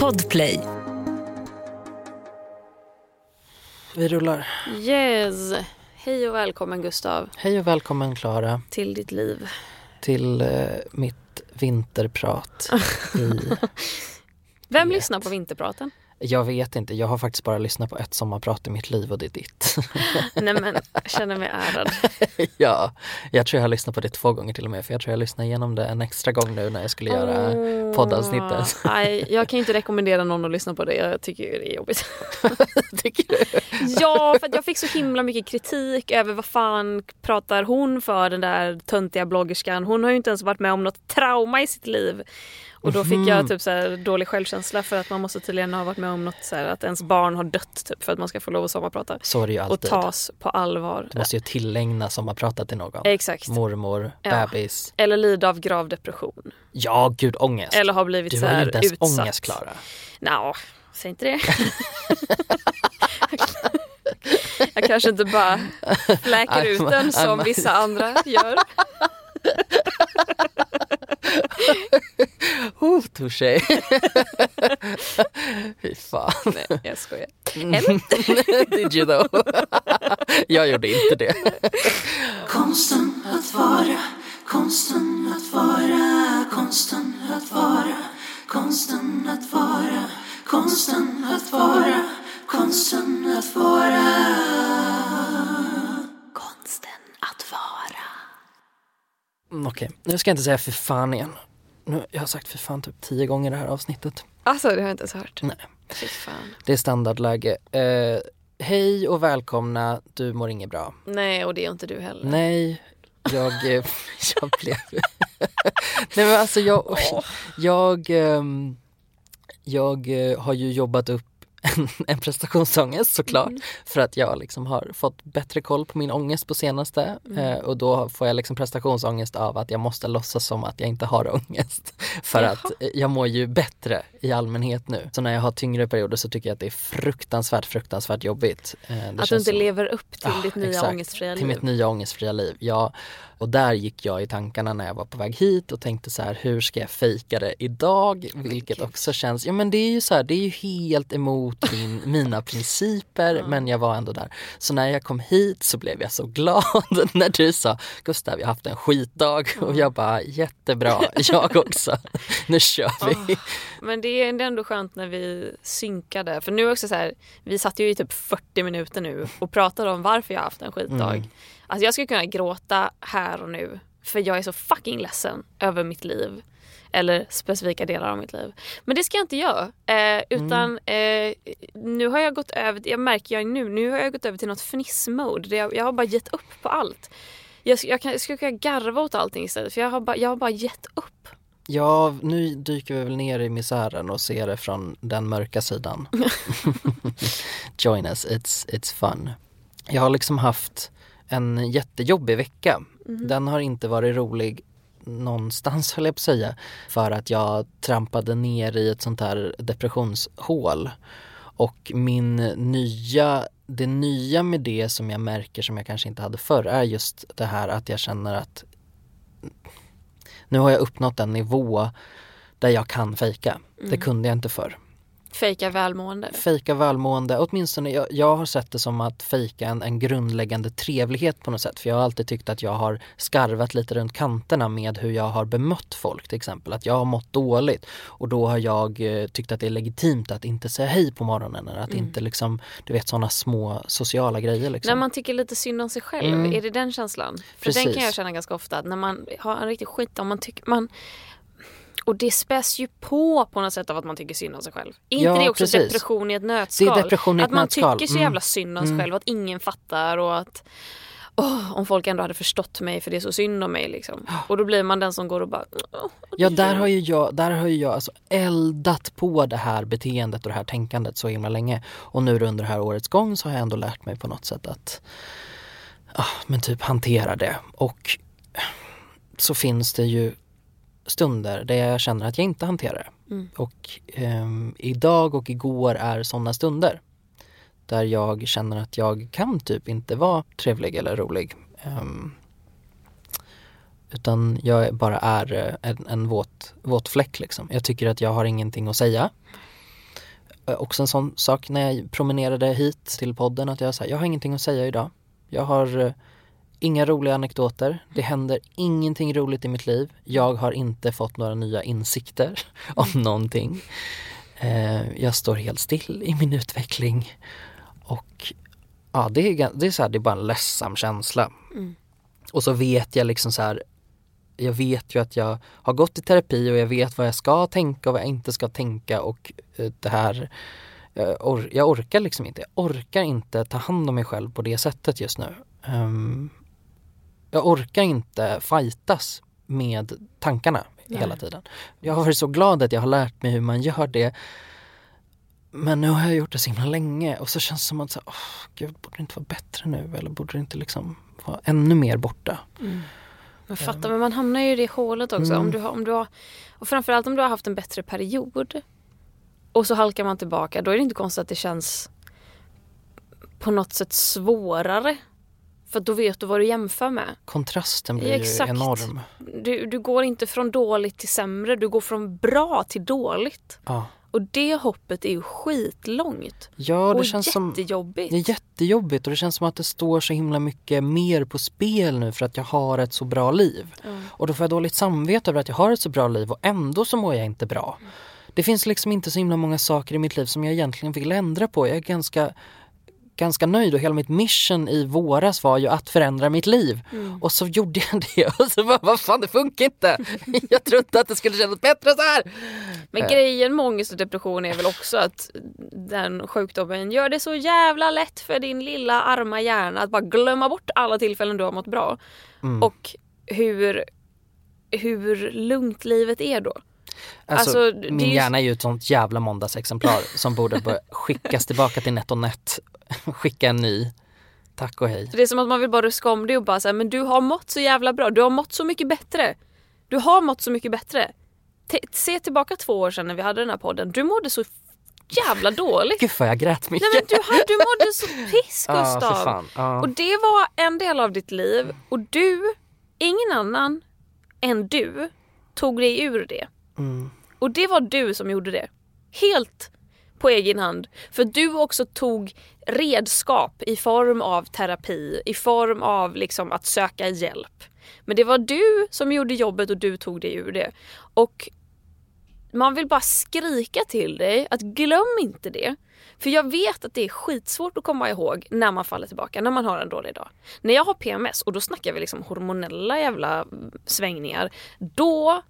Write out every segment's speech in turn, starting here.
Podplay. Vi rullar. Yes. Hej och välkommen Gustav Hej och välkommen Klara till ditt liv. till eh, mitt vinterprat. I, Vem lyssnar på Vinterpraten? Jag vet inte, jag har faktiskt bara lyssnat på ett sommarprat i mitt liv och det är ditt. Nej men, jag känner mig ärad. ja, jag tror jag har lyssnat på det två gånger till och med för jag tror jag lyssnade igenom det en extra gång nu när jag skulle göra Åh. poddavsnittet. Nej, jag kan inte rekommendera någon att lyssna på det. Jag tycker det är jobbigt. Tycker du? Ja, för jag fick så himla mycket kritik över vad fan pratar hon för den där töntiga bloggerskan. Hon har ju inte ens varit med om något trauma i sitt liv. Och då fick Mhm. jag typ så här dålig självkänsla för att man måste tydligen ha varit med om något så här, att ens barn har dött typ för att man ska få lov att sommarprata. Så är det ju Och alltid. tas på allvar. Du måste ju tillägna sommarpratet till någon. Exakt. Mormor, Ja. bebis. Eller lida av grav depression. Ja, gud ångest. Eller har blivit du så har här inte ens utsatt. ångest Klara. Nå, säg inte det. jag kanske inte bara fläker ut den som vissa andra gör. Oh, touché. Fy fan. Nej, jag skojar. Did you though? jag gjorde inte det. Konsten att vara, konsten att vara, konsten att vara, konsten att vara, konsten att vara, konsten att vara. Konsten att vara. Mm, Okej, nu ska jag inte säga för fan igen. Nu, jag har sagt för fan typ tio gånger det här avsnittet. Alltså det har jag inte ens hört. Nej. Fy fan. Det är standardläge. Eh, hej och välkomna, du mår inget bra. Nej och det är inte du heller. Nej, jag, eh, jag blev... Nej men alltså jag, jag, ehm, jag eh, har ju jobbat upp en, en prestationsångest såklart för att jag liksom har fått bättre koll på min ångest på senaste eh, och då får jag liksom prestationsångest av att jag måste låtsas som att jag inte har ångest för Jaha. att jag mår ju bättre i allmänhet nu. Så när jag har tyngre perioder så tycker jag att det är fruktansvärt, fruktansvärt jobbigt. Eh, Att du inte som- lever upp till Ah, ditt nya exakt. ångestfria Till liv. mitt nya ångestfria liv, ja. Och där gick jag i tankarna när jag var på väg hit och tänkte så här, hur ska jag fejka det idag? Vilket också känns, ja men det är ju så här, det är ju helt emot min, mina principer men jag var ändå där. Så när jag kom hit så blev jag så glad när du sa, Gustav jag har haft en skitdag och jag bara, jättebra, jag också. Nu kör vi. Men det är ändå skönt när vi synkade. För nu också så här, vi satt ju i typ 40 minuter nu och pratade om varför jag har haft en skitdag. Mm. Alltså jag skulle kunna gråta här och nu. För jag är så fucking ledsen över mitt liv. Eller specifika delar av mitt liv. Men det ska jag inte göra. Eh, utan Mm. eh, nu har jag gått över, jag märker jag nu, nu har jag gått över till något fniss-mode. Jag, jag har bara gett upp på allt. Jag, jag, kan, jag skulle kunna garva åt allting istället för jag har bara, jag har bara gett upp. Ja, nu dyker vi väl ner i misären och ser det från den mörka sidan. Join us, it's, it's fun. Jag har liksom haft en jättejobbig vecka. Den har inte varit rolig någonstans höll jag på att säga. För att jag trampade ner i ett sånt här depressionshål. Och min nya, det nya med det som jag märker som jag kanske inte hade förr är just det här att jag känner att nu har jag uppnått en nivå där jag kan fejka. Det kunde jag inte förr. Fejka välmående. Fejka välmående, åtminstone jag, jag har sett det som att fejka en, en grundläggande trevlighet på något sätt. För jag har alltid tyckt att jag har skarvat lite runt kanterna med hur jag har bemött folk till exempel. Att jag har mått dåligt och då har jag eh, tyckt att det är legitimt att inte säga hej på morgonen. Eller att inte liksom, du vet sådana små sociala grejer liksom. När man tycker lite synd om sig själv, Mm. är det den känslan? För Precis. den kan jag känna ganska ofta, när man har en riktig skit om man tycker man och det späs ju på på något sätt av att man tycker synd om sig själv. Är inte Ja, det också precis. depression i ett nötskal? Det är depression i ett att man nötskal. tycker så Mm. jävla synd om sig Mm. själv, att ingen fattar och att åh, om folk ändå hade förstått mig för det är så synd om mig liksom. Och då blir man den som går och bara åh, Ja, där har ju jag, där har ju jag alltså eldat på det här beteendet och det här tänkandet så himla länge. Och nu under det här årets gång så har jag ändå lärt mig på något sätt att ah, men typ hantera det. Och så finns det ju stunder där jag känner att jag inte hanterar det. Mm. Och ehm, idag och igår är sådana stunder. Där jag känner att jag kan typ inte vara trevlig eller rolig. Ehm, Utan jag bara är eh, en, en våt, våt fläck liksom. Jag tycker att jag har ingenting att säga. Eh, Också en sån sak när jag promenerade hit till podden att jag sa jag har ingenting att säga idag. Jag har eh, inga roliga anekdoter. Det händer ingenting roligt i mitt liv. Jag har inte fått några nya insikter om någonting. Eh, jag står helt still i min utveckling. Och ja, det är, det är, så här, det är bara en ledsam känsla. Mm. Och så vet jag liksom så här jag vet ju att jag har gått i terapi och jag vet vad jag ska tänka och vad jag inte ska tänka och eh, det här jag, or- jag orkar liksom inte, jag orkar inte ta hand om mig själv på det sättet just nu. Ehm, jag orkar inte fightas med tankarna hela Nej. tiden. Jag har varit så glad att jag har lärt mig hur man gör det. Men nu har jag gjort det så himla länge och så känns det som att så, åh, gud, borde det inte vara bättre nu eller borde det inte liksom vara ännu mer borta? Men fattar, men man hamnar ju i det hålet också. Mm. Om du har, om du har, och framförallt om du har haft en bättre period och så halkar man tillbaka, då är det inte konstigt att det känns på något sätt svårare. För då vet du vad du jämför med. Kontrasten blir Exakt. ju enorm. Du, du går inte från dåligt till sämre, du går från bra till dåligt. Ja, Och det hoppet är ju skitlångt. ja det och känns som jättejobbigt. Det är jättejobbigt och det känns som att det står så himla mycket mer på spel nu för att jag har ett så bra liv. Ja. Och då får jag dåligt samvete över att jag har ett så bra liv och ändå så mår jag inte bra. Det finns liksom inte så himla många saker i mitt liv som jag egentligen vill ändra på. Jag är ganska, ganska nöjd och hela mitt mission i våras var ju att förändra mitt liv. Mm. Och så gjorde jag det och så bara, vad fan det funkar inte. Jag trodde att det skulle kännas bättre så här. Men Eh. grejen med ångest och depression är väl också att den sjukdomen gör det så jävla lätt för din lilla arma hjärna att bara glömma bort alla tillfällen du har mått bra. Mm. Och hur, hur lugnt livet är då. Alltså, Alltså, är min ju- hjärna är ju ett sånt jävla måndagsexemplar som borde börja skickas tillbaka till NetOnNet. Skicka en ny. Tack och hej. Det är som att man vill bara ruska om det och bara säga men du har mått så jävla bra, du har mått så mycket bättre. Du har mått så mycket bättre. T- se tillbaka två år sedan när vi hade den här podden, du mådde så jävla dåligt. Gud vad jag grät mycket. Nej men du, du mådde så piss Gustav. fan. Ja. Och det var en del av ditt liv och du, ingen annan än du, tog dig ur det. Mm. Och det var du som gjorde det. Helt på egen hand. För du också tog redskap i form av terapi, i form av liksom att söka hjälp. Men det var du som gjorde jobbet och du tog dig ur det. Och man vill bara skrika till dig att glöm inte det. För jag vet att det är skitsvårt att komma ihåg när man faller tillbaka, när man har en dålig dag. När jag har PMS, och då snackar vi liksom hormonella jävla svängningar, då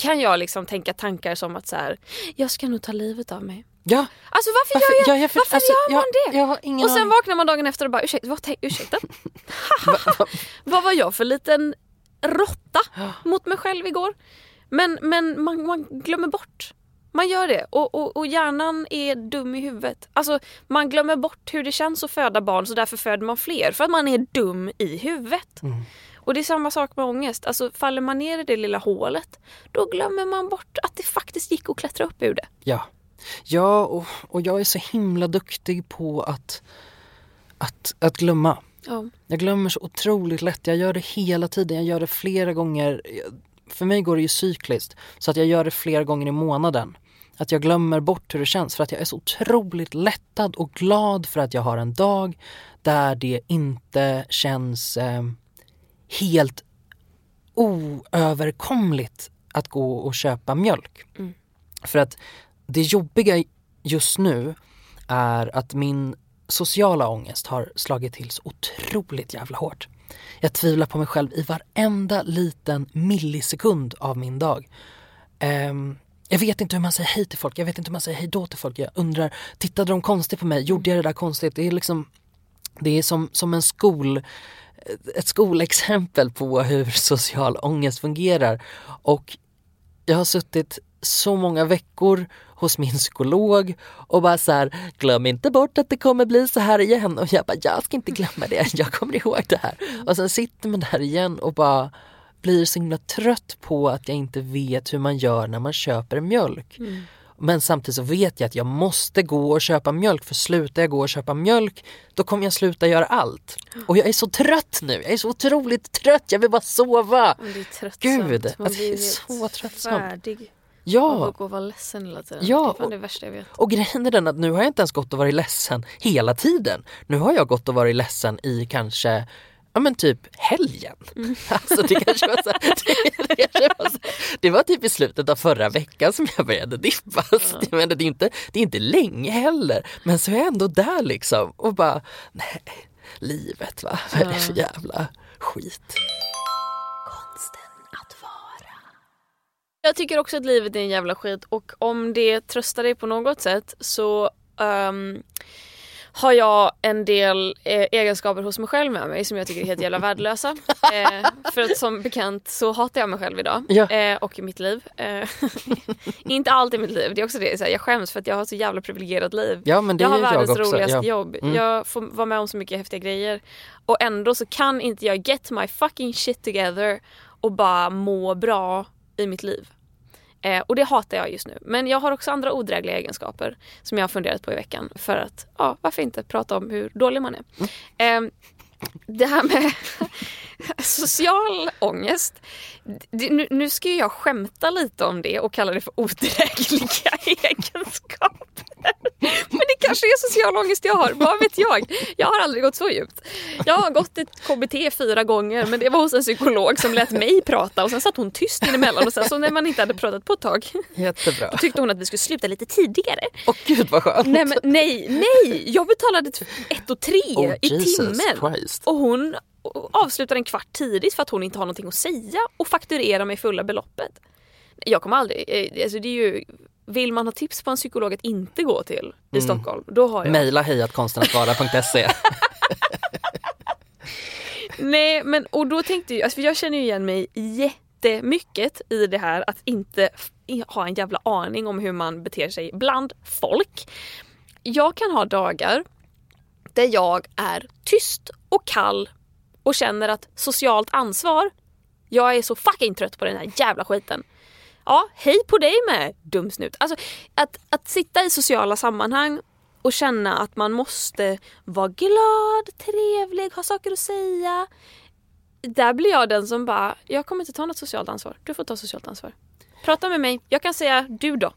kan jag liksom tänka tankar som att så här, jag ska nog ta livet av mig. Ja, Alltså varför, varför, gör jag, ja, jag, för, varför alltså, gör man jag, det? Jag har ingen och sen aning. vaknar man dagen efter och bara ursäkta, vad, tänk- ursäkta? vad var jag för liten råtta mot mig själv igår? Men, men man, man glömmer bort. Man gör det och, och, och hjärnan är dum i huvudet. Alltså man glömmer bort hur det känns att föda barn så därför föder man fler för att man är dum i huvudet. Mm. Och det är samma sak med ångest. Alltså faller man ner i det lilla hålet då glömmer man bort att det faktiskt gick att klättra upp ur det. Ja, ja och, och jag är så himla duktig på att, att, att glömma. Ja. Jag glömmer så otroligt lätt. Jag gör det hela tiden. Jag gör det flera gånger. För mig går det ju cykliskt. Så att jag gör det flera gånger i månaden. Att jag glömmer bort hur det känns för att jag är så otroligt lättad och glad för att jag har en dag där det inte känns eh, helt oöverkomligt att gå och köpa mjölk. Mm. För att det jobbiga just nu är att min sociala ångest har slagit till så otroligt jävla hårt. Jag tvivlar på mig själv i varenda liten millisekund av min dag. Ehm, jag vet inte hur man säger hej till folk, jag vet inte hur man säger hej då till folk. Jag undrar, tittade de konstigt på mig? Gjorde jag det där konstigt? Det är liksom, det är som, som en skol, ett skolexempel på hur social ångest fungerar. Och jag har suttit så många veckor hos min psykolog och bara så här, glöm inte bort att det kommer bli så här igen. Och jag bara, jag ska inte glömma det, jag kommer ihåg det här. Och sen sitter man där igen och bara blir så himla trött på att jag inte vet hur man gör när man köper mjölk. Mm. Men samtidigt så vet jag att jag måste gå och köpa mjölk för slutar jag gå och köpa mjölk då kommer jag sluta göra allt. Och jag är så trött nu, jag är så otroligt trött, jag vill bara sova. Det är tröttsamt. Gud, Man att det blir är så tröttsamt. Färdig Ja, att gå och vara ledsen hela tiden. Ja, det är fan och- det värsta jag vet. och grejen är den att nu har jag inte ens gått och varit ledsen hela tiden. Nu har jag gått och varit ledsen i kanske Ja men typ helgen. Alltså det kanske var så, det, det, kanske var så, det var typ i slutet av förra veckan som jag började dippa. Så jag menar, det, är inte, det är inte länge heller. Men så är jag ändå där liksom och bara, nej, livet va, vad är det för jävla skit? Konsten att vara. Jag tycker också att livet är en jävla skit och om det tröstar dig på något sätt så ehm, har jag en del eh, egenskaper hos mig själv med mig som jag tycker är helt jävla värdelösa. Eh, för att som bekant så hatar jag mig själv idag. Ja. Eh, och i mitt liv. Eh, inte allt i mitt liv, det är också det. Så här, jag skäms för att jag har så jävla privilegierat liv. Ja men det jag har jag världens också. roligaste Ja. jobb. Mm. Jag får vara med om så mycket häftiga grejer. Och ändå så kan inte jag get my fucking shit together och bara må bra i mitt liv. Eh, och det hatar jag just nu. Men jag har också andra odrägliga egenskaper som jag har funderat på i veckan. För att, ja, varför inte prata om hur dålig man är. Eh, det här med social ångest. Nu, nu ska ju jag skämta lite om det och kalla det för odrägliga egenskaper. Men det kanske är social ångest jag har, vad vet jag? Jag har aldrig gått så djupt. Jag har gått ett KBT fyra gånger men det var hos en psykolog som lät mig prata och sen satt hon tyst emellan och sen så när man inte hade pratat på ett tag Jättebra. tyckte hon att vi skulle sluta lite tidigare. Åh gud vad skönt. Nej men nej, nej! Jag betalade t- ett och tre Oh, i Jesus timmen. Christ. Och hon avslutar en kvart tidigt för att hon inte har någonting att säga och fakturerar mig fulla beloppet. Jag kommer aldrig, eh, alltså det är ju, vill man ha tips på en psykolog att inte gå till i Stockholm, då har jag. Mejla hejatkonstenatvara.se. Nej men och då tänkte jag, alltså för jag känner ju igen mig jättemycket i det här att inte ha en jävla aning om hur man beter sig bland folk. Jag kan ha dagar där jag är tyst och kall och känner att socialt ansvar, jag är så fucking trött på den här jävla skiten. Ja, hej på dig med dumsnut. Alltså att, att sitta i sociala sammanhang och känna att man måste vara glad, trevlig, ha saker att säga. Där blir jag den som bara, jag kommer inte ta något socialt ansvar. Du får ta socialt ansvar. Prata med mig. Jag kan säga du då.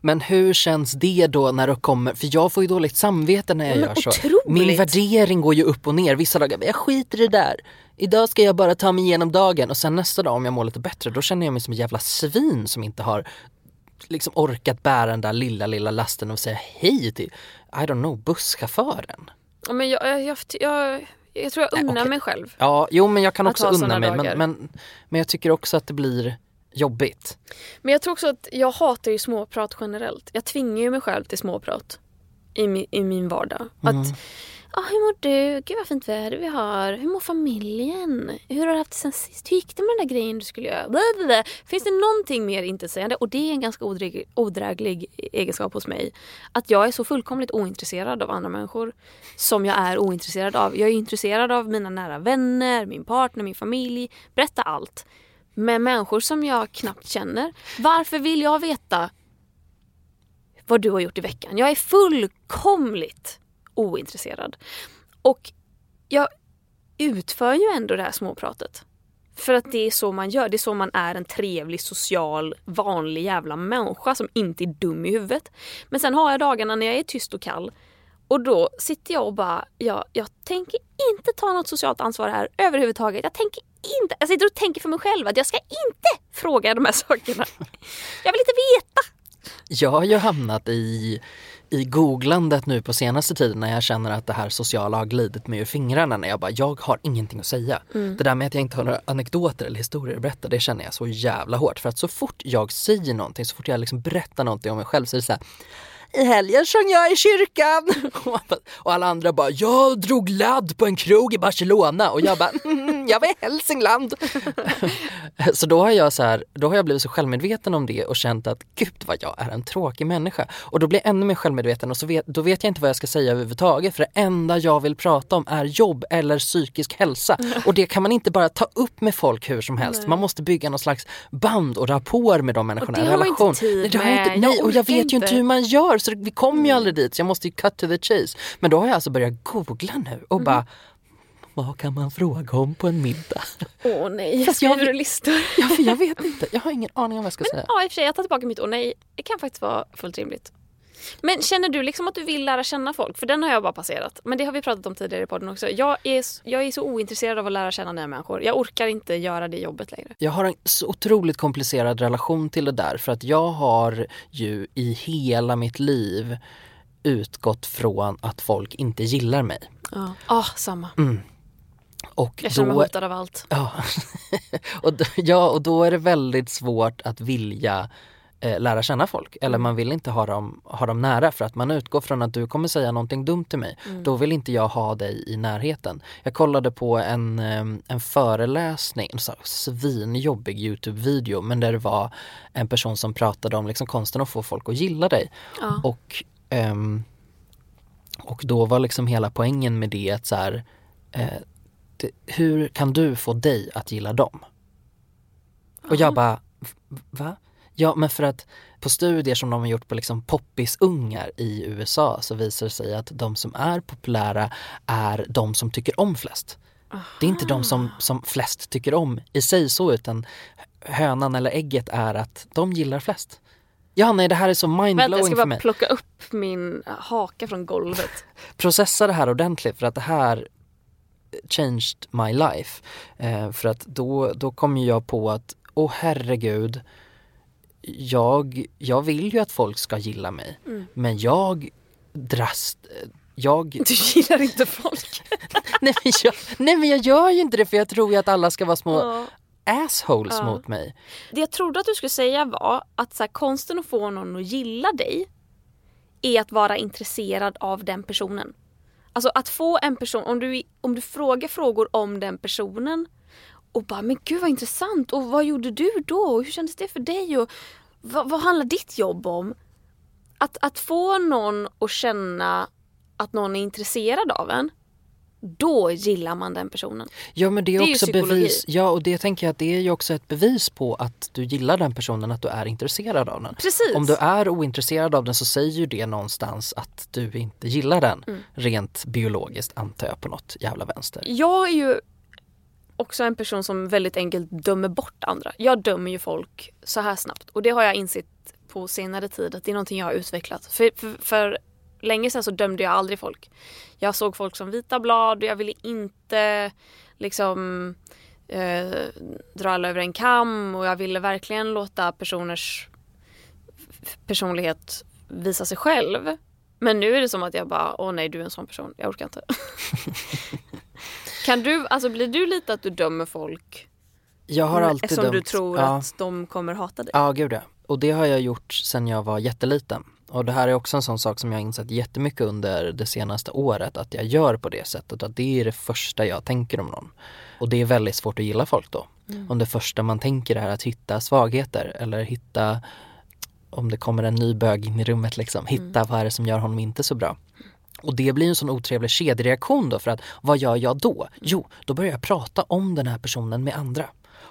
Men hur känns det då när det kommer, för jag får ju dåligt samvete när jag Men gör så. otroligt. Min värdering går ju upp och ner, vissa dagar, jag skiter i det där. Idag ska jag bara ta mig igenom dagen och sen nästa dag om jag mår lite bättre då känner jag mig som ett jävla svin som inte har liksom orkat bära den där lilla lilla lasten och säga hej till, I don't know, busschauffören. Ja, Men jag, jag, jag, jag, jag tror jag unnar okej. mig själv. Ja, jo men jag kan också unna mig men, men, men jag tycker också att det blir jobbigt. Men jag tror också att jag hatar ju småprat generellt. Jag tvingar ju mig själv till småprat i min, i min vardag. Att, ah, hur mår du? Gud vad fint väder vi har. Hur mår familjen? Hur har du haft det sen sist? Hur gick det med den där grejen du skulle göra? Blablabla. Finns det någonting mer intetsägande? Och det är en ganska odräglig, odräglig egenskap hos mig. Att jag är så fullkomligt ointresserad av andra människor som jag är ointresserad av. Jag är intresserad av mina nära vänner, min partner, min familj. Berätta allt med människor som jag knappt känner. Varför vill jag veta vad du har gjort i veckan? Jag är fullkomligt ointresserad. Och jag utför ju ändå det här småpratet. För att det är så man gör. Det är så man är en trevlig, social, vanlig jävla människa som inte är dum i huvudet. Men sen har jag dagarna när jag är tyst och kall. Och då sitter jag och bara, ja, jag tänker inte ta något socialt ansvar här överhuvudtaget. Jag tänker inte, jag sitter och tänker för mig själv att jag ska inte fråga de här sakerna. Jag vill inte veta. Jag har ju hamnat i, i googlandet nu på senaste tiden när jag känner att det här sociala har glidit mig ur fingrarna när jag bara, jag har ingenting att säga. Mm. Det där med att jag inte har några anekdoter eller historier att berätta, det känner jag så jävla hårt. För att så fort jag säger någonting, så fort jag liksom berättar någonting om mig själv så är det så här, i helgen sjöng jag i kyrkan. Och alla andra bara, jag drog ladd på en krog i Barcelona. Och jag bara, mm, jag var i Hälsingland. så då har jag så här, då har jag blivit så självmedveten om det och känt att gud vad jag är en tråkig människa. Och då blir jag ännu mer självmedveten och så vet, då vet jag inte vad jag ska säga överhuvudtaget. För det enda jag vill prata om är jobb eller psykisk hälsa. Och det kan man inte bara ta upp med folk hur som helst. Nej. Man måste bygga någon slags band och rapport med de människorna. det en har man inte tid nej, det med. inte, nej, och jag vet ju inte. hur man gör så vi kommer ju aldrig dit. Så jag måste ju cut to the chase. Men då har jag alltså börjat googla nu och Mm. bara vad kan man fråga om på en middag? Åh nej, Fast jag skriver du listor? Ja, för jag vet inte. Jag har ingen aning om vad jag ska säga. Ja i och för sig, jag tar tillbaka mitt åh nej. Det kan faktiskt vara fullt rimligt. Men känner du liksom att du vill lära känna folk? För den har jag bara passerat. Men det har vi pratat om tidigare i podden också. Jag är, jag är så ointresserad av att lära känna nya människor. Jag orkar inte göra det jobbet längre. Jag har en så otroligt komplicerad relation till det där för att jag har ju i hela mitt liv utgått från att folk inte gillar mig. Ja, ah, samma. Och Jag känner mig då, hotad av allt. ja, och då, ja, och då är det väldigt svårt att vilja eh, lära känna folk. Eller man vill inte ha dem, ha dem nära för att man utgår från att du kommer säga någonting dumt till mig. Då vill inte jag ha dig i närheten. Jag kollade på en, eh, en föreläsning, en svinjobbig Youtube-video men där det var en person som pratade om liksom konsten att få folk att gilla dig. Ja. Och, ehm, och då var liksom hela poängen med det att så här, eh, det, hur kan du få dig att gilla dem? Och jag bara, "V- va? Ja men för att på studier som de har gjort på liksom poppisungar i USA så visar det sig att de som är populära är de som tycker om flest. Det är inte de som, som flest tycker om i sig så utan hönan eller ägget är att de gillar flest. Ja nej det här är så Vänta, jag mindblowing ska för bara mig. plocka upp min haka från golvet. processa det här ordentligt för att det här changed my life. Eh, för att då, då kom jag på att, åh herregud, jag, jag vill ju att folk ska gilla mig. Men jag drast, jag, Du gillar inte folk. nej, men jag, nej men jag gör ju inte det för jag tror ju att alla ska vara små Ja. assholes Ja. mot mig. Det jag trodde att du skulle säga var att så här, konsten att få någon att gilla dig är att vara intresserad av den personen. Alltså att få en person, om du, om du frågar frågor om den personen och bara men gud vad intressant och vad gjorde du då och hur kändes det för dig och vad, vad handlar ditt jobb om? Att, att få någon att känna att någon är intresserad av en, då gillar man den personen. Ja men det är, Det också bevis, ja och det tänker jag att det är ju också ett bevis på att du gillar den personen, att du är intresserad av den. Precis. Om du är ointresserad av den så säger ju det någonstans att du inte gillar den. Mm. Rent biologiskt antar jag på något jävla vänster. Jag är ju också en person som väldigt enkelt dömer bort andra. Jag dömer ju folk så här snabbt och det har jag insett på senare tid att det är någonting jag har utvecklat. För, för, för länge sedan så dömde jag aldrig folk. Jag såg folk som vita blad och jag ville inte liksom eh, dra alla över en kam och jag ville verkligen låta personers personlighet visa sig själv. Men nu är det som att jag bara, åh nej du är en sån person, jag orkar inte. kan du, alltså blir du lite att du dömer folk Jag har alltid eftersom dömt. du tror ja. att de kommer hata dig? Ja, gud ja. Och det har jag gjort sedan jag var jätteliten. Och det här är också en sån sak som jag har insett jättemycket under det senaste året, att jag gör på det sättet. Att det är det första jag tänker om någon. Och det är väldigt svårt att gilla folk då. Om det första man tänker är att hitta svagheter eller hitta, om det kommer en ny bög in i rummet liksom, hitta vad är det som gör honom inte så bra. Och det blir en sån otrevlig kedjereaktion då för att vad gör jag då? Jo, då börjar jag prata om den här personen med andra.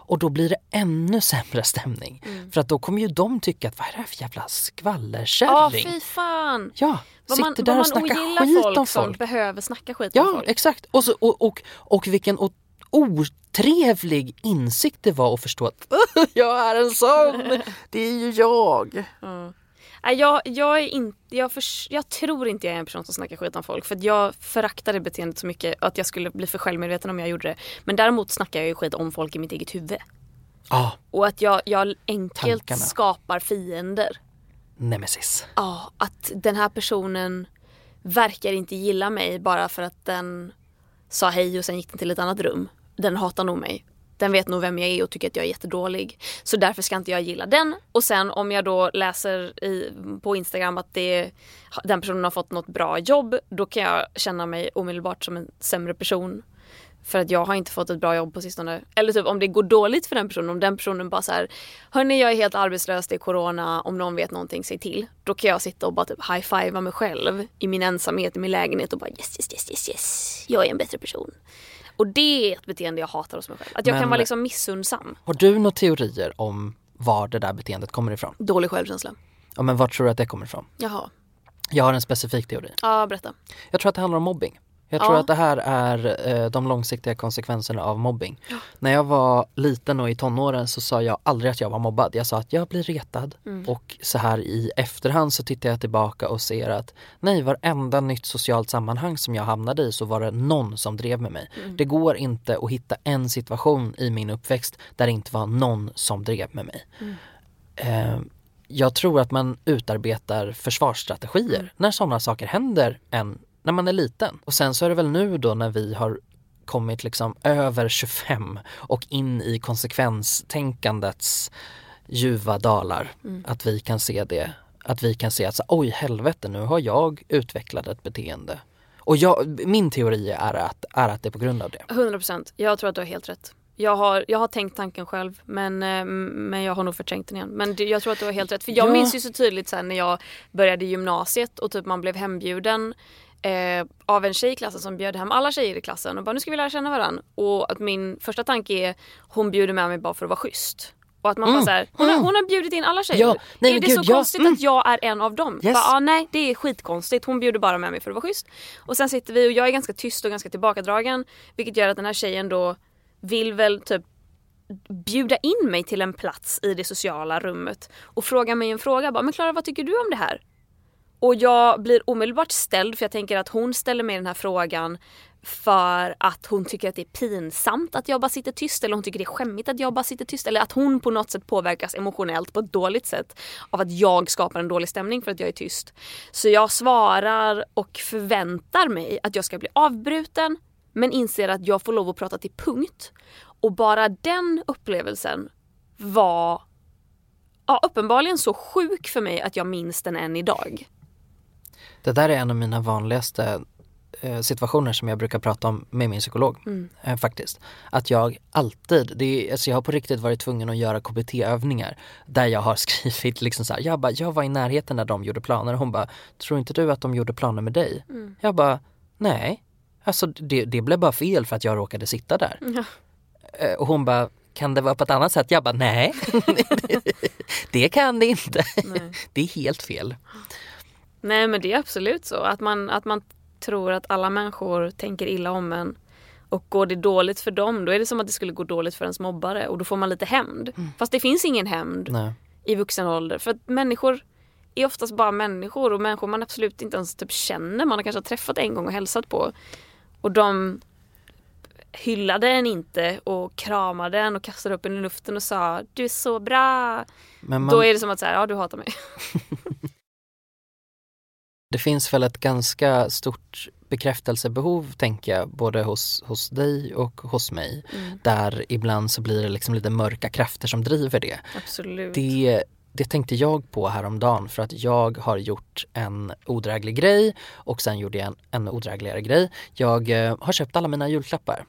Och då blir det ännu sämre stämning. För att då kommer ju de tycka att vad är det här för jävla Ja, skvallerkärring? fy fan! Ja, Vad sitter man, där och snackar skit folk om folk. behöver snacka skit om Ja, folk. exakt. Och, så, och, och, och vilken otrevlig insikt det var att förstå att jag är en sån, det är ju jag. Ja. Nej, jag, jag, är inte, jag, förs- jag tror inte jag är en person som snackar skit om folk för att jag föraktar det beteendet så mycket att jag skulle bli för självmedveten om jag gjorde det. Men däremot snackar jag ju skit om folk i mitt eget huvud. Ja, Och att jag, jag enkelt Tankarna. skapar fiender. nemesis. Ja, att den här personen verkar inte gilla mig bara för att den sa hej och sen gick den till ett annat rum. Den hatar nog mig. Den vet nog vem jag är och tycker att jag är jättedålig. Så därför ska inte jag gilla den. Och sen om jag då läser i, på Instagram att det, den personen har fått något bra jobb. Då kan jag känna mig omedelbart som en sämre person. För att jag har inte fått ett bra jobb på sistone. Eller typ om det går dåligt för den personen. Om den personen bara såhär hörni jag är helt arbetslös, det är corona, om någon vet någonting, säg till. Då kan jag sitta och bara typ high-fivea mig själv i min ensamhet i min lägenhet och bara yes, yes, yes, yes, yes. Jag är en bättre person. Och det är ett beteende jag hatar hos mig själv. Att jag Men- kan vara liksom missundsam. Har du några teorier om var det där beteendet kommer ifrån? Dålig självkänsla. Ja, men var tror du att det kommer ifrån? Jaha. Jag har en specifik teori. Ja, berätta. Jag tror att det handlar om mobbing. Jag tror Ja. att det här är eh, de långsiktiga konsekvenserna av mobbing. När jag var liten och i tonåren så sa jag aldrig att jag var mobbad. Jag sa att jag blir retad. Mm. Och så här i efterhand så tittar jag tillbaka och ser att nej, varenda nytt socialt sammanhang som jag hamnade i så var det någon som drev med mig. Mm. Det går inte att hitta en situation i min uppväxt där det inte var någon som drev med mig. Mm. Eh, jag tror att man utarbetar försvarsstrategier Mm. när sådana saker händer en, när man är liten. Och sen så är det väl nu då när vi har kommit liksom över 25 och in i konsekvenstänkandets ljuva dalar. Mm. Att vi kan se det. Att vi kan se att så, oj helvete nu har jag utvecklat ett beteende. Och jag, min teori är att, är att det är på grund av det. 100%. Jag tror att du har helt rätt. Jag har, jag har tänkt tanken själv men, eh, men jag har nog förträngt den igen. Men det, jag tror att du har helt rätt. För jag Ja. minns ju så tydligt sen när jag började gymnasiet och typ man blev hembjuden eh, av en tjej i klassen som bjöd hem alla tjejer i klassen och bara nu ska vi lära känna varandra. Och att min första tanke är hon bjuder med mig bara för att vara schysst. Och att man bara såhär, hon, har, hon har bjudit in alla tjejer. Ja, nej, är det gud, så ja, konstigt mm. att jag är en av dem? Yes. Bara, ah, nej det är skitkonstigt, hon bjuder bara med mig för att vara schysst. Och sen sitter vi och jag är ganska tyst och ganska tillbakadragen vilket gör att den här tjejen då vill väl typ bjuda in mig till en plats i det sociala rummet och fråga mig en fråga. Bara, men Klara vad tycker du om det här? Och jag blir omedelbart ställd för jag tänker att hon ställer mig den här frågan för att hon tycker att det är pinsamt att jag bara sitter tyst eller hon tycker det är skämmigt att jag bara sitter tyst eller att hon på något sätt påverkas emotionellt på ett dåligt sätt av att jag skapar en dålig stämning för att jag är tyst. Så jag svarar och förväntar mig att jag ska bli avbruten men inser att jag får lov att prata till punkt. Och bara den upplevelsen var ja, uppenbarligen så sjuk för mig att jag minns den än idag. Det där är en av mina vanligaste eh, situationer som jag brukar prata om med min psykolog. Eh, faktiskt. Att jag alltid, det är, alltså jag har på riktigt varit tvungen att göra KBT-övningar där jag har skrivit liksom så här, jag bara, jag var i närheten när de gjorde planer och hon bara, tror inte du att de gjorde planer med dig? Jag bara, nej. Alltså det, det blev bara fel för att jag råkade sitta där. Eh, Och hon bara, kan det vara på ett annat sätt? Jag bara, nej. det kan det inte. Nej. Det är helt fel. Nej men det är absolut så. Att man, att man tror att alla människor tänker illa om en. Och går det dåligt för dem då är det som att det skulle gå dåligt för ens mobbare och då får man lite hämnd. Fast det finns ingen hämnd Nej. i vuxen ålder. För att människor är oftast bara människor och människor man absolut inte ens typ känner. Man har kanske träffat en gång och hälsat på. Och de hyllade en inte och kramade en och kastade upp en i luften och sa du är så bra. Man, Då är det som att säga ja du hatar mig. Det finns väl ett ganska stort bekräftelsebehov tänker jag, både hos, hos dig och hos mig. Mm. Där ibland så blir det liksom lite mörka krafter som driver det. Absolut. Det, det tänkte jag på häromdagen för att jag har gjort en odräglig grej och sen gjorde jag en ännu odrägligare grej. Jag eh, har köpt alla mina julklappar.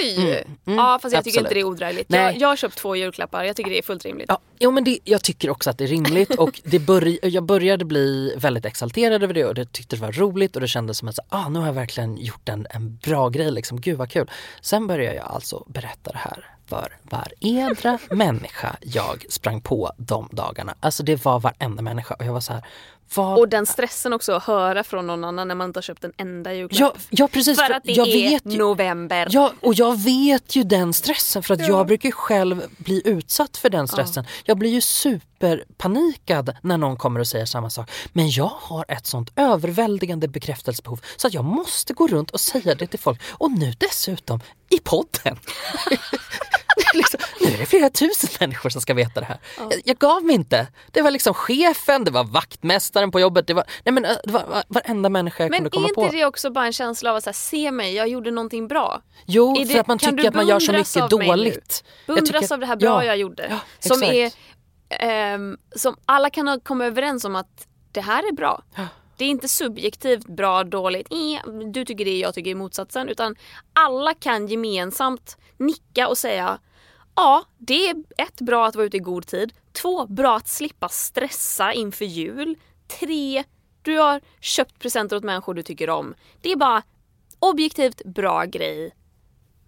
Oj! mm, ja fast jag tycker absolut. inte det är odrägligt. Jag, jag har köpt två julklappar, jag tycker det är fullt rimligt. Ja, jo men det, jag tycker också att det är rimligt och det börj, jag började bli väldigt exalterad över det och det tyckte det var roligt och det kändes som att ah, nu har jag verkligen gjort en, en bra grej liksom, gud vad kul. Sen började jag alltså berätta det här för varenda människa jag sprang på de dagarna. Alltså det var varenda människa och jag var så här, vad Och den stressen också att höra från någon annan när man inte har köpt en enda julklapp. Ja, ja precis, för att det jag är ju, november. Ja, och jag vet ju den stressen för att Ja. jag brukar själv bli utsatt för den stressen. Jag blir ju superpanikad när någon kommer och säger samma sak. Men jag har ett sånt överväldigande bekräftelsebehov så att jag måste gå runt och säga det till folk. Och nu dessutom i podden. Liksom, nu är det flera tusen människor som ska veta det här. Jag, jag gav mig inte. Det var liksom chefen, det var vaktmästaren på jobbet, det var, nej men, eh, det var var- varenda människa jag Men kunde är komma inte på. det också bara en känsla av att här, se mig, jag gjorde någonting bra? Jo, Är för det- att man tycker att man gör så mycket dåligt. Beundras tycker- av det här bra ja, jag gjorde. ja, som är ehm, som alla kan komma överens om att det här är bra. Ja. Det är inte subjektivt bra, dåligt, eh, du tycker det, jag tycker motsatsen. Utan alla kan gemensamt nicka och säga Ja, det är ett, bra att vara ute i god tid. Två, bra att slippa stressa inför jul. Tre, du har köpt presenter åt människor du tycker om. Det är bara objektivt bra grej.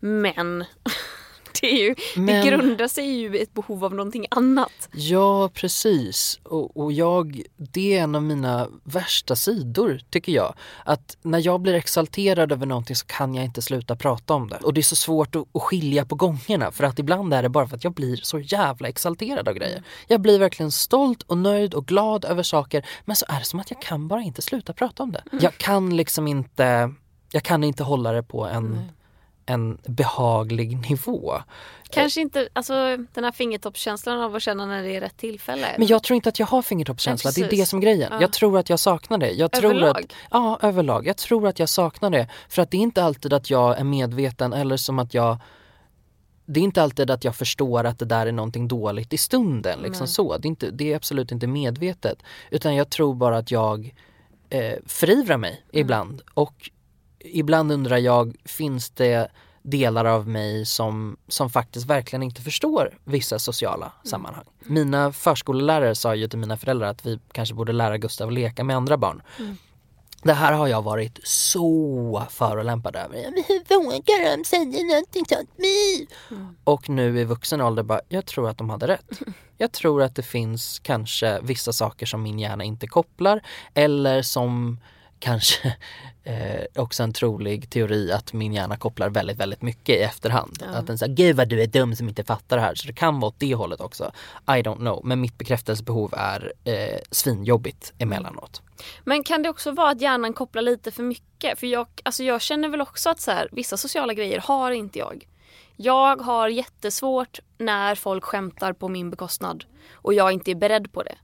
Men det, är ju, Men- det grundar sig ju i ett behov av någonting annat. Ja, precis. Och, och jag, det är en av mina värsta sidor, tycker jag. Att när jag blir exalterad över någonting så kan jag inte sluta prata om det. Och det är så svårt att, att skilja på gångerna för att ibland är det bara för att jag blir så jävla exalterad av grejer. Jag blir verkligen stolt och nöjd och glad över saker men så är det som att jag kan bara inte sluta prata om det. Jag kan liksom inte, jag kan inte hålla det på en, en behaglig nivå. Kanske inte, alltså den här fingertoppskänslan av att känna när det är rätt tillfälle. Men jag tror inte att jag har fingertoppskänsla, det är det som är grejen. Ja. Jag tror att jag saknar det. Jag tror Överlag? Att, ja, överlag. Jag tror att jag saknar det. För att det är inte alltid att jag är medveten eller som att jag det är inte alltid att jag förstår att det där är någonting dåligt i stunden. Liksom Nej. så. Det, är inte, det är absolut inte medvetet. Utan jag tror bara att jag eh, förivrar mig Mm. ibland. Och ibland undrar jag, finns det delar av mig som, som faktiskt verkligen inte förstår vissa sociala sammanhang. Mina förskolelärare sa ju till mina föräldrar att vi kanske borde lära Gustav att leka med andra barn. Det här har jag varit så förolämpad över. Hur vågar de säga någonting sånt? Mi? Och nu i vuxen ålder bara, jag tror att de hade rätt. Jag tror att det finns kanske vissa saker som min hjärna inte kopplar eller som kanske eh, också en trolig teori att min hjärna kopplar väldigt, väldigt mycket i efterhand. Ja. Att den säger, gud vad du är dum som inte fattar det här. Så det kan vara åt det hållet också. I don't know. Men mitt bekräftelsebehov är eh, svinjobbigt emellanåt. Men kan det också vara att hjärnan kopplar lite för mycket? För jag, alltså jag känner väl också att så här, vissa sociala grejer har inte jag. Jag har jättesvårt när folk skämtar på min bekostnad och jag inte är beredd på det.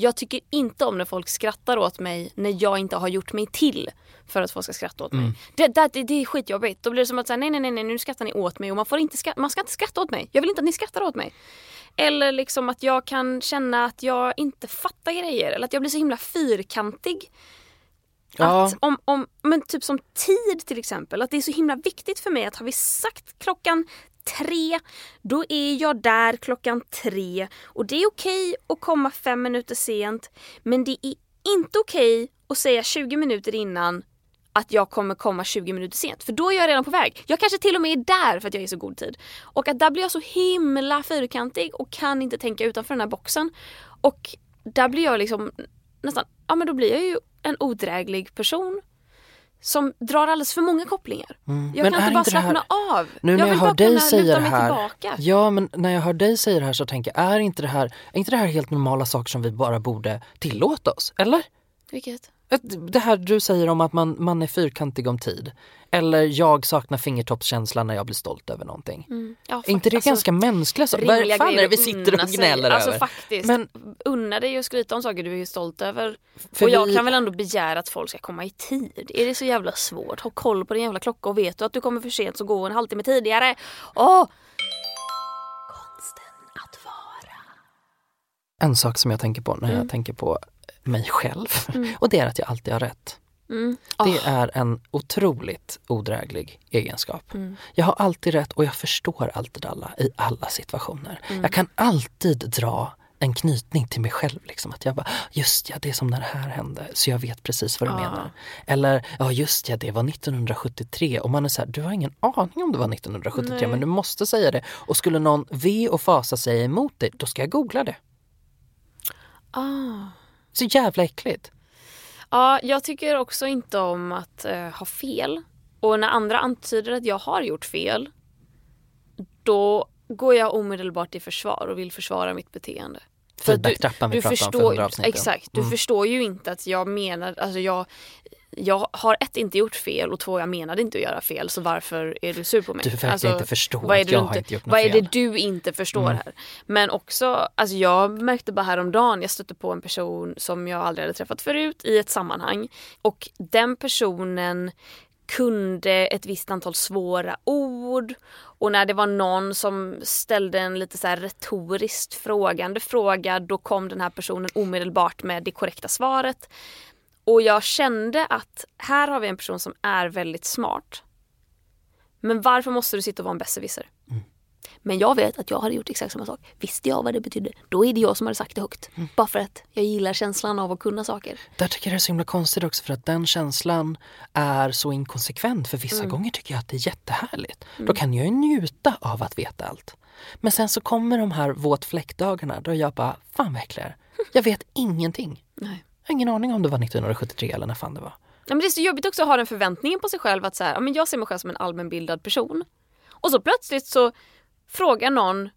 Jag tycker inte om när folk skrattar åt mig när jag inte har gjort mig till för att folk ska skratta åt mig. Det, det, det, det är skitjobbigt. Då blir det som att säga nej, nej, nej, nej, nu skrattar ni åt mig och man, får inte skratta, man ska inte skratta åt mig. Jag vill inte att ni skrattar åt mig. Eller liksom att jag kan känna att jag inte fattar grejer eller att jag blir så himla fyrkantig. Ja. Att om, om, men typ som tid till exempel, att det är så himla viktigt för mig att har vi sagt klockan tre, då är jag där klockan tre. Och det är okej att komma fem minuter sent, men det är inte okej att säga 20 minuter innan att jag kommer komma 20 minuter sent. För då är jag redan på väg. Jag kanske till och med är där för att jag är i så god tid. Och att där blir jag så himla fyrkantig och kan inte tänka utanför den här boxen. Och där blir jag liksom nästan, ja men då blir jag ju en odräglig person. Som drar alldeles för många kopplingar. Mm. Jag Men kan inte bara inte det här- slappna av. Nu jag när jag vill hör bara dig säga luta det mig här, tillbaka. ja men när jag hör dig säga det här så tänker jag, är inte det här, är inte det här helt normala saker som vi bara borde tillåta oss? Eller? Vilket? Det här du säger om att man, man är fyrkantig om tid. Eller jag saknar fingertoppskänsla när jag blir stolt över någonting. Mm. Ja, Är inte det alltså, ganska mänskliga saker? Vad fan är det vi sitter och gnäller Alltså över? faktiskt, Men- unna dig att skryta om saker du är stolt över. Och jag vi- kan väl ändå begära att folk ska komma i tid. Är det så jävla svårt? Ha koll på din jävla klocka och vet du att du kommer för sent så gå en halvtimme tidigare. Åh! Konsten att vara. En sak som jag tänker på när jag tänker på mig själv och det är att jag alltid har rätt. Mm. Det Åh. är en otroligt odräglig egenskap. Mm. Jag har alltid rätt och jag förstår alltid alla i alla situationer. Mm. Jag kan alltid dra en knytning till mig själv. Liksom. Att jag bara, just ja, det är som när det här hände, så jag vet precis vad du Ja. menar. Eller, ja just ja, det var 1973 och man är så här, du har ingen aning om det var 1973 Nej. men du måste säga det. Och skulle någon ve och fasa säga emot dig, då ska jag googla det. Ah. Så jävla äckligt. Ja, jag tycker också inte om att eh, ha fel. Och när andra antyder att jag har gjort fel, då går jag omedelbart i försvar och vill försvara mitt beteende. Feedback-trappan vi du pratade om för förstår, hundra avsnitt sedan. Exakt, du Mm. förstår ju inte att jag menar, alltså jag jag har ett inte gjort fel och två jag menade inte att göra fel så varför är du sur på mig? Du verkar inte förstå vad är att jag du har inte gjort något Vad är det du inte förstår Mm. här? Men också, alltså jag märkte bara häromdagen, jag stötte på en person som jag aldrig hade träffat förut i ett sammanhang och den personen kunde ett visst antal svåra ord och när det var någon som ställde en lite så här retoriskt frågande fråga då kom den här personen omedelbart med det korrekta svaret. Och jag kände att här har vi en person som är väldigt smart. Men varför måste du sitta och vara en besserwisser? Men jag vet att jag hade gjort exakt samma sak. Visste jag vad det betydde, då är det jag som hade sagt det högt. Bara för att jag gillar känslan av att kunna saker. Där tycker jag det är så himla konstigt också för att den känslan är så inkonsekvent för vissa Mm. gånger tycker jag att det är jättehärligt. Då kan jag ju njuta av att veta allt. Men sen så kommer de här våtfläckdagarna då jag bara, fan vad äcklig jag är. Jag vet ingenting. Nej. Jag har ingen aning om det var 1973 eller när fan det var. Ja, men det är så jobbigt också att ha den förväntningen på sig själv att så här, ja, men jag ser mig själv som en allmänbildad person. Och så plötsligt så frågar någon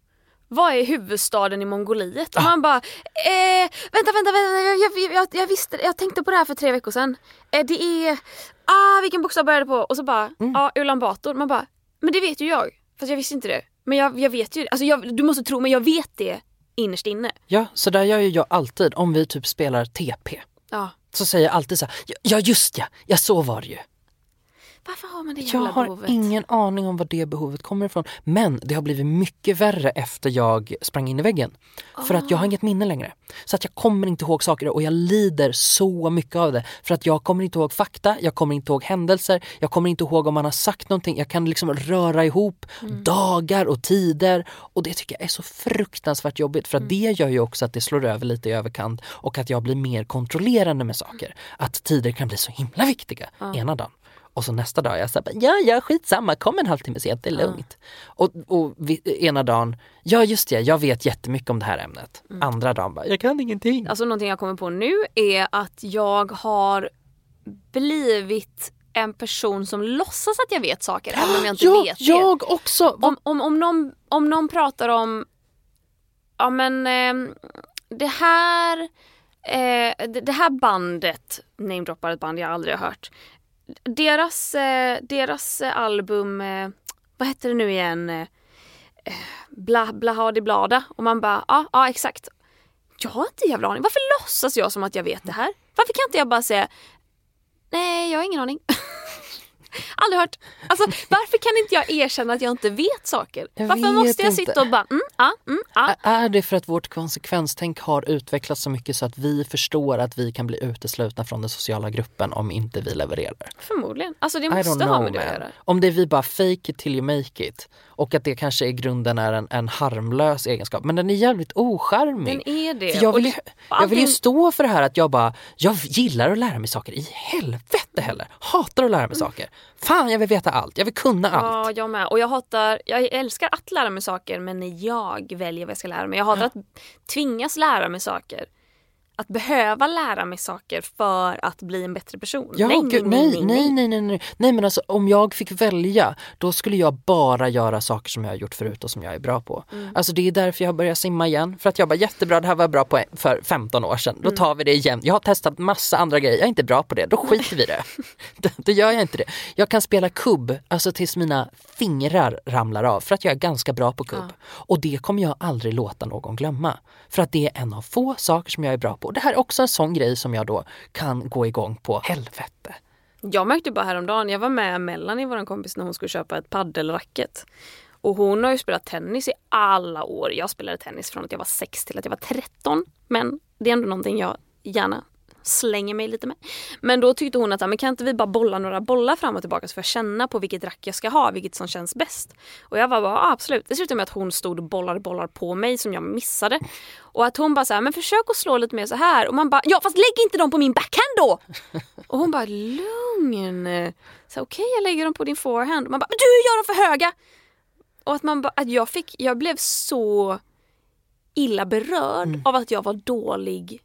vad är huvudstaden i Mongoliet? Och man bara, eh, vänta, vänta, vänta, jag, jag, jag, visste jag tänkte på det här för tre veckor sedan. Eh, det är, ah vilken bokstav börjar det på? Och så bara, ja Ulan Bator. Man bara, men det vet ju jag. Fast jag visste inte det. Men jag, jag vet ju. Alltså jag, du måste tro, men jag vet det innerst inne. Ja, så där gör ju jag alltid om vi typ spelar TP. Ja. Så säger jag alltid så här, "Ja, just ja, ja så var det ju. Varför har man det Jag jävla har behovet? ingen aning om var det behovet kommer ifrån. Men det har blivit mycket värre efter jag sprang in i väggen. För att jag Ah. har inget minne längre. Så att jag kommer inte ihåg saker och jag lider så mycket av det. För att jag kommer inte ihåg fakta, jag kommer inte ihåg händelser, jag kommer inte ihåg om man har sagt någonting. Jag kan liksom röra ihop Mm. dagar och tider och det tycker jag är så fruktansvärt jobbigt. För att Mm. det gör ju också att det slår över lite i överkant och att jag blir mer kontrollerande med saker. Att tider kan bli så himla viktiga ena dagen. Och så nästa dag jag såhär, ja ja skitsamma, kom en halvtimme sent, det är lugnt. Och, och vi, ena dagen, ja just det, jag vet jättemycket om det här ämnet. Andra dagen bara, jag kan ingenting. Alltså någonting jag kommer på nu är att jag har blivit en person som låtsas att jag vet saker även om jag inte ja, vet det. jag också! Om, om, om, någon, om någon pratar om, ja men ehm, det här, eh, det, det här bandet, namedroppar ett band jag aldrig har hört. Deras, eh, deras album, eh, vad hette det nu igen? Eh, bla, blahadi blada. Och man bara, ja, ja exakt. Jag har inte jävla aning. Varför låtsas jag som att jag vet det här? Varför kan inte jag bara säga, nej jag har ingen aning. Aldrig hört. Alltså varför kan inte jag erkänna att jag inte vet saker? Jag varför vet måste jag inte. sitta och bara, mm, ja, mm. Ä- Är det för att vårt konsekvenstänk har utvecklats så mycket så att vi förstår att vi kan bli uteslutna från den sociala gruppen om inte vi levererar? Förmodligen. Alltså det måste ha med det att göra. Om det är vi bara fake it till you make it och att det kanske i grunden är en, en harmlös egenskap men den är jävligt ocharmig. Den är det. För jag, vill ju, jag vill ju stå för det här att jag bara, jag gillar att lära mig saker i helvete heller. Hatar att lära mig saker. Fan jag vill veta allt, jag vill kunna allt. Ja, jag med. Och jag hatar, jag älskar att lära mig saker men jag väljer vad jag ska lära mig. Jag hatar att tvingas lära mig saker. Att behöva lära mig saker för att bli en bättre person. Ja, gud, nej, nej, nej, nej, nej. Nej men alltså om jag fick välja då skulle jag bara göra saker som jag har gjort förut och som jag är bra på. Mm. Alltså det är därför jag börjar simma igen. För att jag bara jättebra, det här var jag bra på för 15 år sedan. Då Mm. tar vi det igen. Jag har testat massa andra grejer, jag är inte bra på det. Då skiter vi det. då, gör jag inte det. Jag kan spela kubb, alltså tills mina fingrar ramlar av. För att jag är ganska bra på kubb. Och det kommer jag aldrig låta någon glömma. För att det är en av få saker som jag är bra på. Och det här är också en sån grej som jag då kan gå igång på. Helvete. Jag märkte bara häromdagen, jag var med Melanie, vår kompis, när hon skulle köpa ett paddelracket. Och hon har ju spelat tennis i alla år. Jag spelade tennis från att jag var 6 till att jag var 13. Men det är ändå någonting jag gärna slänger mig lite med. Men då tyckte hon att men kan inte vi bara bolla några bollar fram och tillbaka så får jag känna på vilket rack jag ska ha, vilket som känns bäst. Och jag var bara ja, absolut. Det slutade med att hon stod och bollade bollar på mig som jag missade. Och att hon bara så här, men försök att slå lite mer så här. Och man bara, ja fast lägg inte dem på min backhand då! Och hon bara, lugn. Så Okej, jag lägger dem på din forehand. Och man bara, men du gör dem för höga! Och att, man bara, att jag, fick, jag blev så illa berörd av att jag var dålig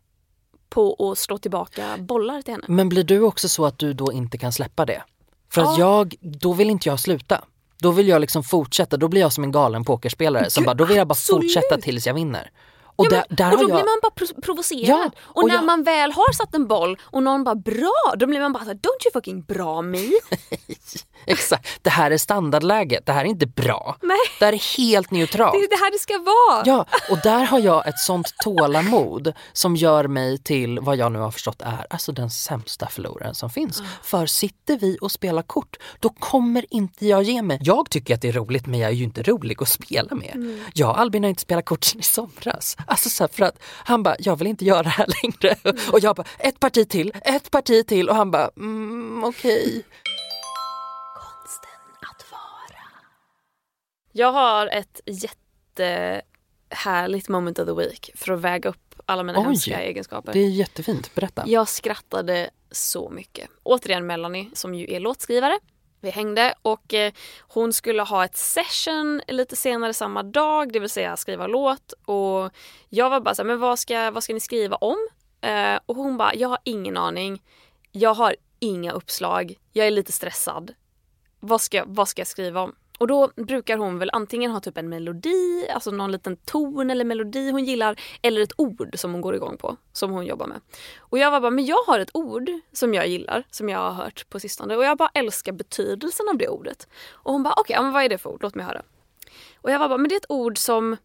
på att slå tillbaka bollar till henne. Men blir du också så att du då inte kan släppa det? För att Ja. jag, då vill inte jag sluta. Då vill jag liksom fortsätta, då blir jag som en galen pokerspelare som bara, då vill jag bara absolut. fortsätta tills jag vinner. Och Ja, där, men, där och har då jag... blir man bara pro- provocerad. Ja, och, och när jag- man väl har satt en boll och någon bara bra, då blir man bara så här, don't you fucking bra me. Exakt, det här är standardläget, det här är inte bra. Nej. Det här är helt neutralt. Det är det här det ska vara. Ja, och där har jag ett sånt tålamod som gör mig till vad jag nu har förstått är alltså den sämsta förloraren som finns. För sitter vi och spelar kort, då kommer inte jag ge mig. Jag tycker att det är roligt men jag är ju inte rolig att spela med. Jag och Albin har inte spelat kort sedan i somras. Alltså så här, för att han bara, jag vill inte göra det här längre. Och jag bara, ett parti till, ett parti till och han bara, mm, okej. Konsten att vara. Jag har ett jättehärligt moment of the week för att väga upp alla mina Oj. hemska egenskaper. Det är jättefint, berätta. Jag skrattade så mycket. Återigen Melanie som ju är låtskrivare. Vi hängde och eh, hon skulle ha ett session lite senare samma dag, det vill säga skriva låt. Och jag var bara så här, men vad ska, vad ska ni skriva om? Eh, och hon bara, jag har ingen aning. Jag har inga uppslag. Jag är lite stressad. Vad ska, vad ska jag skriva om? Och då brukar hon väl antingen ha typ en melodi, alltså någon liten ton eller melodi hon gillar, eller ett ord som hon går igång på, som hon jobbar med. Och jag var bara, men jag har ett ord som jag gillar, som jag har hört på sistone och jag bara älskar betydelsen av det ordet. Och hon bara, okej, okay, men vad är det för ord? Låt mig höra. Och jag var bara, men det är ett ord som,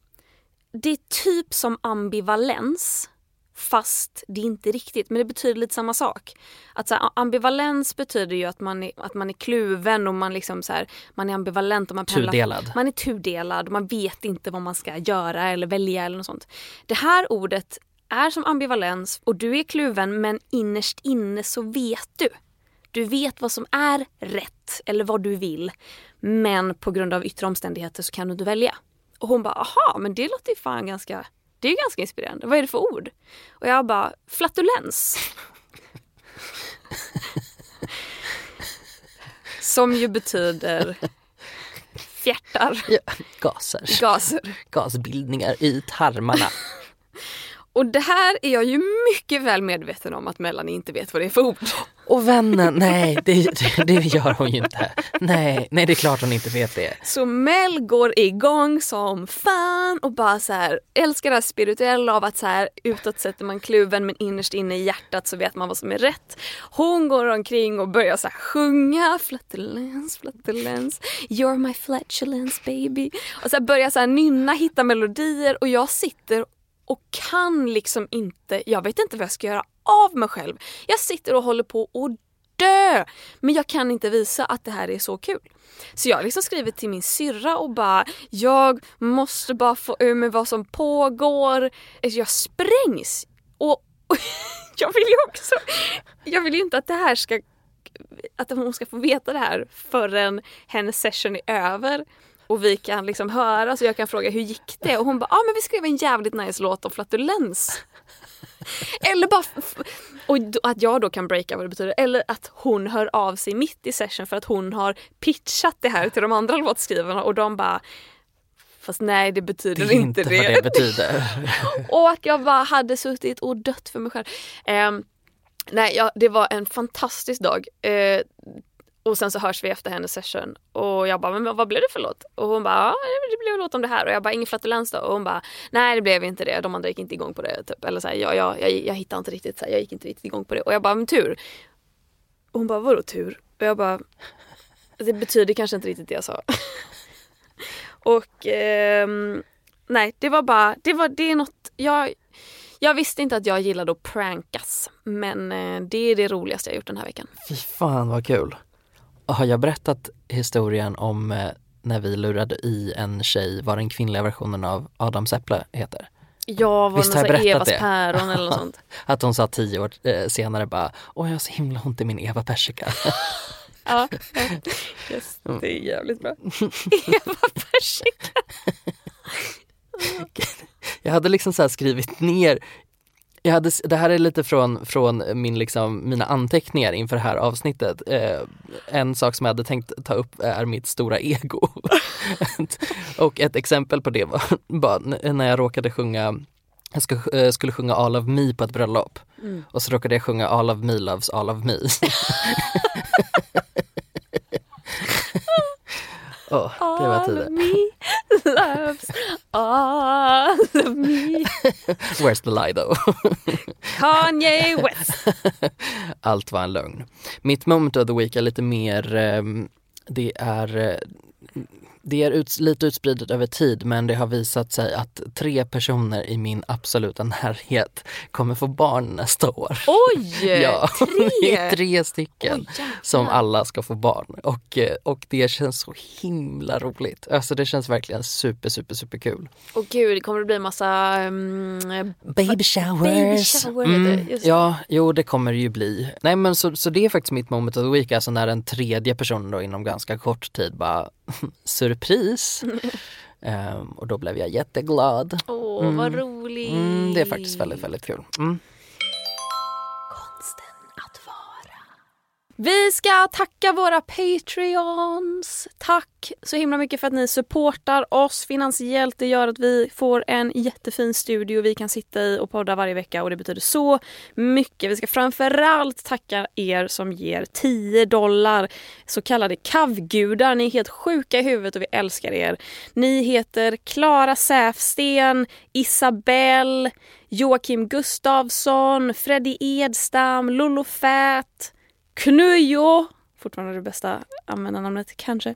det är typ som ambivalens, fast det är inte riktigt, men det betyder lite samma sak. Att så här, ambivalens betyder ju att man är, att man är kluven och man, liksom så här, man är ambivalent och man pendlar- Tudelad. Man är tudelad och man vet inte vad man ska göra eller välja eller något sånt. Det här ordet är som ambivalens och du är kluven men innerst inne så vet du. Du vet vad som är rätt eller vad du vill. Men på grund av yttre omständigheter så kan du inte välja. Och hon bara, aha, men det låter ju fan ganska, det är ju ganska inspirerande. Vad är det för ord? Och jag bara, flatulens. Som ju betyder fjärtar, Ja, gaser. gaser. Gasbildningar i tarmarna. Och det här är jag ju mycket väl medveten om att Melanie inte vet vad det är för ord. Och vännen, nej det, det, gör hon ju inte. Nej, nej det är klart hon inte vet det. Så Mel går igång som fan och bara så här älskar det här spirituella av att så här utåt sätter man kluven men innerst inne i hjärtat så vet man vad som är rätt. Hon går omkring och börjar så här sjunga flatulence, flatulence, you're my flatulence baby. Och så börjar så här nynna, hitta melodier och jag sitter och kan liksom inte, jag vet inte vad jag ska göra av mig själv. Jag sitter och håller på att dö! Men jag kan inte visa att det här är så kul. Så jag har liksom skrivit till min syrra och bara, jag måste bara få ur mig vad som pågår. Alltså, jag sprängs! Och, och jag vill ju också, jag vill ju inte att det här ska att hon ska få veta det här förrän hennes session är över och vi kan liksom höra så jag kan fråga hur gick det? Och hon bara, ja ah, men vi skrev en jävligt nice låt om flatulens. Eller bara, och att jag då kan breaka vad det betyder. Eller att hon hör av sig mitt i session för att hon har pitchat det här till de andra låtskrivarna och de bara Fast nej det betyder Det inte, inte det. vad det betyder. Och att jag bara hade suttit och dött för mig själv. Ehm, nej, ja, det var en fantastisk dag. Eh, och sen så hörs vi efter hennes session och jag bara, men vad blev det för låt? Och hon bara, ja det blev en låt om det här och jag bara, ingen flatulens då? Och hon bara, nej det blev inte det, de andra gick inte igång på det. Typ. Eller så här, jag, jag, jag, jag hittade inte riktigt, så här, jag gick inte riktigt igång på det. Och jag bara, men tur. Och hon bara, vadå tur? Och jag bara, alltså, det betyder kanske inte riktigt det jag sa. och eh, nej, det var bara, det, var, det är något, jag, jag visste inte att jag gillade att prankas. Men eh, det är det roligaste jag gjort den här veckan. Fy fan vad kul. Har jag berättat historien om eh, när vi lurade i en tjej vad den kvinnliga versionen av Adams äpple heter? Jag var Visst har jag berättat Evas det? päron eller något sånt. Att hon sa tio år eh, senare bara, åh jag har så himla ont i min Eva persika. Ja, ja. Yes, det är jävligt bra. Eva persika. Jag hade liksom så skrivit ner jag hade, det här är lite från, från min liksom, mina anteckningar inför det här avsnittet. Eh, en sak som jag hade tänkt ta upp är mitt stora ego. och ett exempel på det var när jag råkade sjunga jag ska, eh, skulle sjunga All of me på ett bröllop Mm. och så råkade jag sjunga All of me loves all of me. Åh, det var All tider. of me loves all love me. Where's the lie though? Kanye West. Allt var en lögn. Mitt moment of the week är lite mer, ehm, det är eh, det är ut, lite utspridet över tid men det har visat sig att tre personer i min absoluta närhet kommer få barn nästa år. Oj! Ja, tre! det är tre stycken Oj, som alla ska få barn och, eh, och det känns så himla roligt. Alltså det känns verkligen super super super kul. Åh gud, kommer det bli massa um, Baby showers! Baby shower mm, ja, jo det kommer det ju bli. Nej men så, så det är faktiskt mitt moment of the week, alltså när den tredje personen då inom ganska kort tid bara surpris. Ehm, och då blev jag jätteglad. Åh, vad roligt. Mm, det är faktiskt väldigt, väldigt kul. Mm. Vi ska tacka våra Patreons. Tack så himla mycket för att ni supportar oss finansiellt. Det gör att vi får en jättefin studio vi kan sitta i och podda varje vecka och det betyder så mycket. Vi ska framförallt tacka er som ger 10 dollar, så kallade kavgudar. Ni är helt sjuka i huvudet och vi älskar er. Ni heter Klara Säfsten, Isabelle, Joakim Gustavsson, Freddy Edstam, Lollo Fät, Knujo, fortfarande det bästa användarnamnet kanske.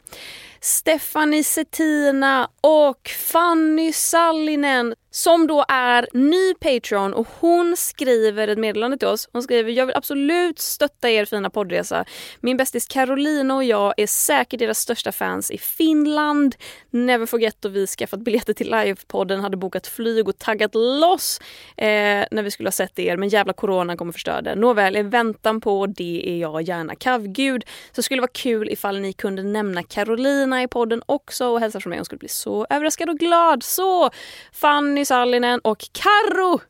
Stefanie Settina och Fanny Sallinen som då är ny Patreon och hon skriver ett meddelande till oss. Hon skriver jag vill absolut stötta er fina poddresa. Min bästis Carolina och jag är säkert deras största fans i Finland. Never forget då vi skaffat biljetter till livepodden, hade bokat flyg och taggat loss eh, när vi skulle ha sett er men jävla corona kommer förstöra det. Nåväl, i väntan på det är jag gärna kavgud. Så skulle det vara kul ifall ni kunde nämna Carolina i podden också och hälsa från mig. Hon skulle bli så överraskad och glad. Så Fanny Sallinen och Karo,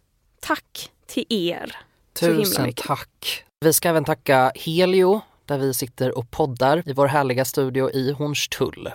tack till er. Tusen tack. Vi ska även tacka Helio där vi sitter och poddar i vår härliga studio i Hornstull.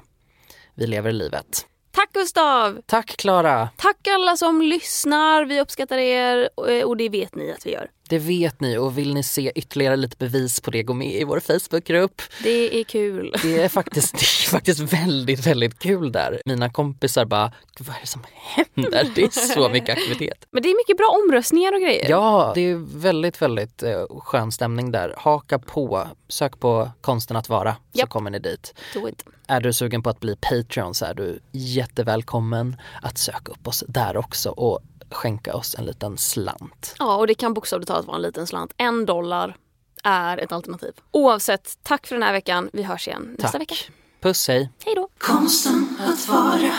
Vi lever livet. Tack Gustav! Tack Klara! Tack alla som lyssnar. Vi uppskattar er eh, och det vet ni att vi gör. Det vet ni och vill ni se ytterligare lite bevis på det, gå med i vår Facebookgrupp. Det är kul. Det är faktiskt, det är faktiskt väldigt, väldigt kul där. Mina kompisar bara, "Gud, vad är det som händer? Det är så mycket aktivitet. Men det är mycket bra omröstningar och grejer. Ja, det är väldigt, väldigt eh, skön stämning där. Haka på, sök på konsten att vara så Japp. kommer ni dit. Do it. Är du sugen på att bli Patreon så är du jättevälkommen att söka upp oss där också och skänka oss en liten slant. Ja, och det kan bokstavligt talat vara en liten slant. En dollar är ett alternativ. Oavsett, tack för den här veckan. Vi hörs igen nästa Tack. vecka. Puss hej! Hej då! Konsten att vara,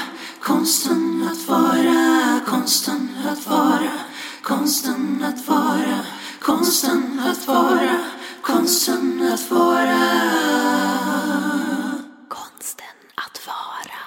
konsten att vara, konsten att vara, konsten att vara, konsten att vara, konsten att vara konsten att vara.